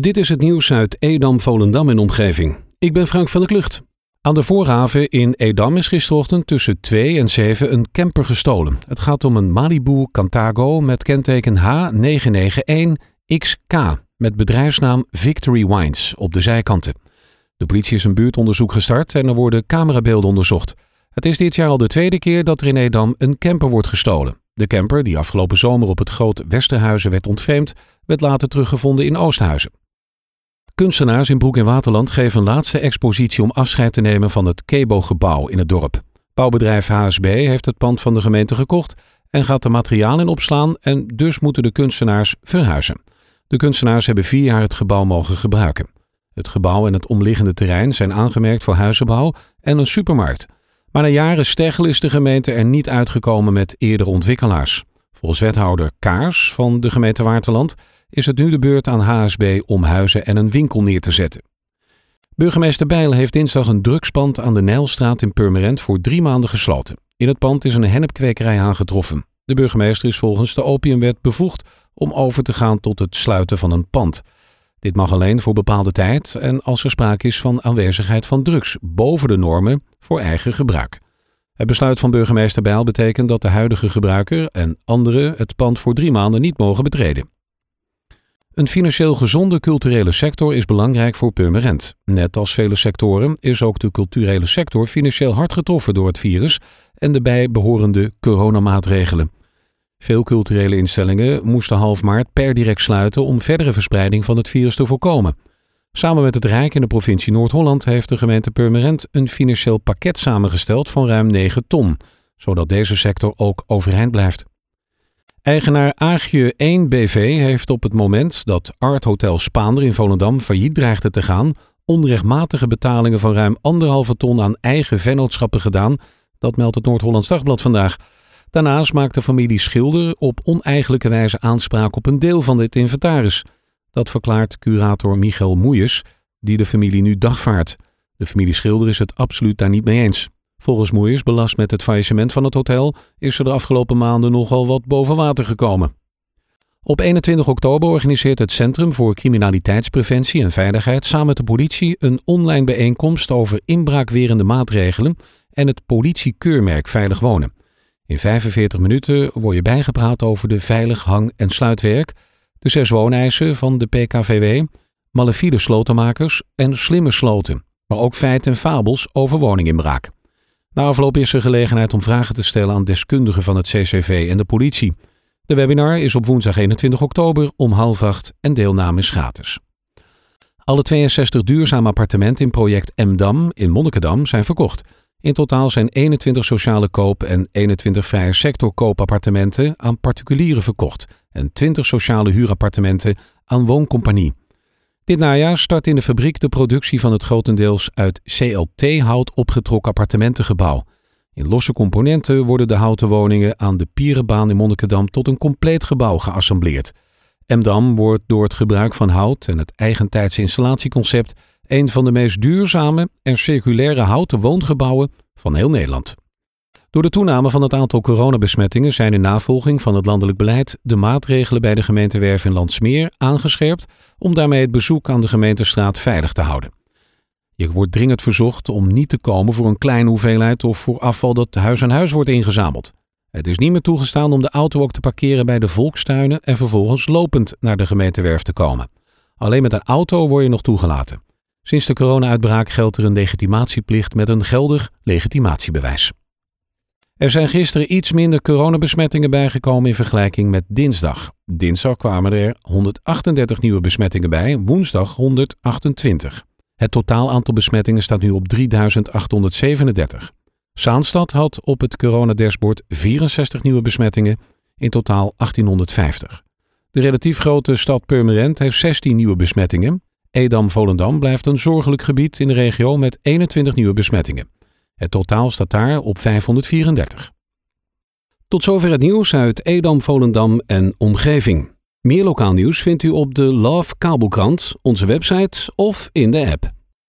Dit is het nieuws uit Edam, Volendam en omgeving. Ik ben Frank van der Klucht. Aan de voorhaven in Edam is gisterochtend tussen 2 en 7 een camper gestolen. Het gaat om een Malibu Cantago met kenteken H991XK met bedrijfsnaam Victory Wines op de zijkanten. De politie is een buurtonderzoek gestart en er worden camerabeelden onderzocht. Het is dit jaar al de tweede keer dat er in Edam een camper wordt gestolen. De camper, die afgelopen zomer op het Groot Westerhuizen werd ontvreemd, werd later teruggevonden in Oosthuizen. Kunstenaars in Broek en Waterland geven een laatste expositie om afscheid te nemen van het Kebo-gebouw in het dorp. Bouwbedrijf HSB heeft het pand van de gemeente gekocht en gaat materiaal in opslaan en dus moeten de kunstenaars verhuizen. De kunstenaars hebben vier jaar het gebouw mogen gebruiken. Het gebouw en het omliggende terrein zijn aangemerkt voor huizenbouw en een supermarkt. Maar na jaren steggel is de gemeente er niet uitgekomen met eerdere ontwikkelaars. Volgens wethouder Kaars van de gemeente Waterland is het nu de beurt aan HSB om huizen en een winkel neer te zetten. Burgemeester Bijl heeft dinsdag een drugspand aan de Nijlstraat in Purmerend voor drie maanden gesloten. In het pand is een hennepkwekerij aangetroffen. De burgemeester is volgens de opiumwet bevoegd om over te gaan tot het sluiten van een pand. Dit mag alleen voor bepaalde tijd en als er sprake is van aanwezigheid van drugs boven de normen voor eigen gebruik. Het besluit van burgemeester Bijl betekent dat de huidige gebruiker en anderen het pand voor drie maanden niet mogen betreden. Een financieel gezonde culturele sector is belangrijk voor Purmerend. Net als vele sectoren is ook de culturele sector financieel hard getroffen door het virus en de bijbehorende coronamaatregelen. Veel culturele instellingen moesten half maart per direct sluiten om verdere verspreiding van het virus te voorkomen. Samen met het Rijk en de provincie Noord-Holland heeft de gemeente Purmerend een financieel pakket samengesteld van ruim 9 ton, zodat deze sector ook overeind blijft. Eigenaar Aagje 1 BV heeft op het moment dat Art Hotel Spaander in Volendam failliet dreigde te gaan, onrechtmatige betalingen van ruim anderhalve ton aan eigen vennootschappen gedaan. Dat meldt het Noord-Hollands Dagblad vandaag. Daarnaast maakt de familie Schilder op oneigenlijke wijze aanspraak op een deel van dit inventaris. Dat verklaart curator Michael Moeijes, die de familie nu dagvaart. De familie Schilder is het absoluut daar niet mee eens. Volgens Moeijes, belast met het faillissement van het hotel, is er de afgelopen maanden nogal wat boven water gekomen. Op 21 oktober organiseert het Centrum voor Criminaliteitspreventie en Veiligheid samen met de politie een online bijeenkomst over inbraakwerende maatregelen en het politiekeurmerk Veilig Wonen. In 45 minuten word je bijgepraat over de veilig hang- en sluitwerk, de zes wooneisen van de PKVW, malafide slotenmakers en slimme sloten, maar ook feiten en fabels over woninginbraak. Na afloop is er gelegenheid om vragen te stellen aan deskundigen van het CCV en de politie. De webinar is op woensdag 21 oktober om half acht en deelname is gratis. Alle 62 duurzame appartementen in project M-Dam in Monnikendam zijn verkocht. In totaal zijn 21 sociale koop- en 21 vrije sector koopappartementen aan particulieren verkocht en 20 sociale huurappartementen aan wooncompagnie. Dit najaar start in de fabriek de productie van het grotendeels uit CLT-hout opgetrokken appartementengebouw. In losse componenten worden de houten woningen aan de Pierenbaan in Monnikendam tot een compleet gebouw geassembleerd. Emdam wordt door het gebruik van hout en het eigentijdse installatieconcept een van de meest duurzame en circulaire houten woongebouwen van heel Nederland. Door de toename van het aantal coronabesmettingen zijn in navolging van het landelijk beleid de maatregelen bij de gemeentewerf in Landsmeer aangescherpt om daarmee het bezoek aan de gemeentestraat veilig te houden. Je wordt dringend verzocht om niet te komen voor een kleine hoeveelheid of voor afval dat huis aan huis wordt ingezameld. Het is niet meer toegestaan om de auto ook te parkeren bij de volkstuinen en vervolgens lopend naar de gemeentewerf te komen. Alleen met een auto word je nog toegelaten. Sinds de corona-uitbraak geldt er een legitimatieplicht met een geldig legitimatiebewijs. Er zijn gisteren iets minder coronabesmettingen bijgekomen in vergelijking met dinsdag. Dinsdag kwamen er 138 nieuwe besmettingen bij, woensdag 128. Het totaal aantal besmettingen staat nu op 3837. Zaanstad had op het coronadashboard 64 nieuwe besmettingen, in totaal 1850. De relatief grote stad Purmerend heeft 16 nieuwe besmettingen. Edam-Volendam blijft een zorgelijk gebied in de regio met 21 nieuwe besmettingen. Het totaal staat daar op 534. Tot zover het nieuws uit Edam, Volendam en omgeving. Meer lokaal nieuws vindt u op de Love Kabelkrant, onze website of in de app.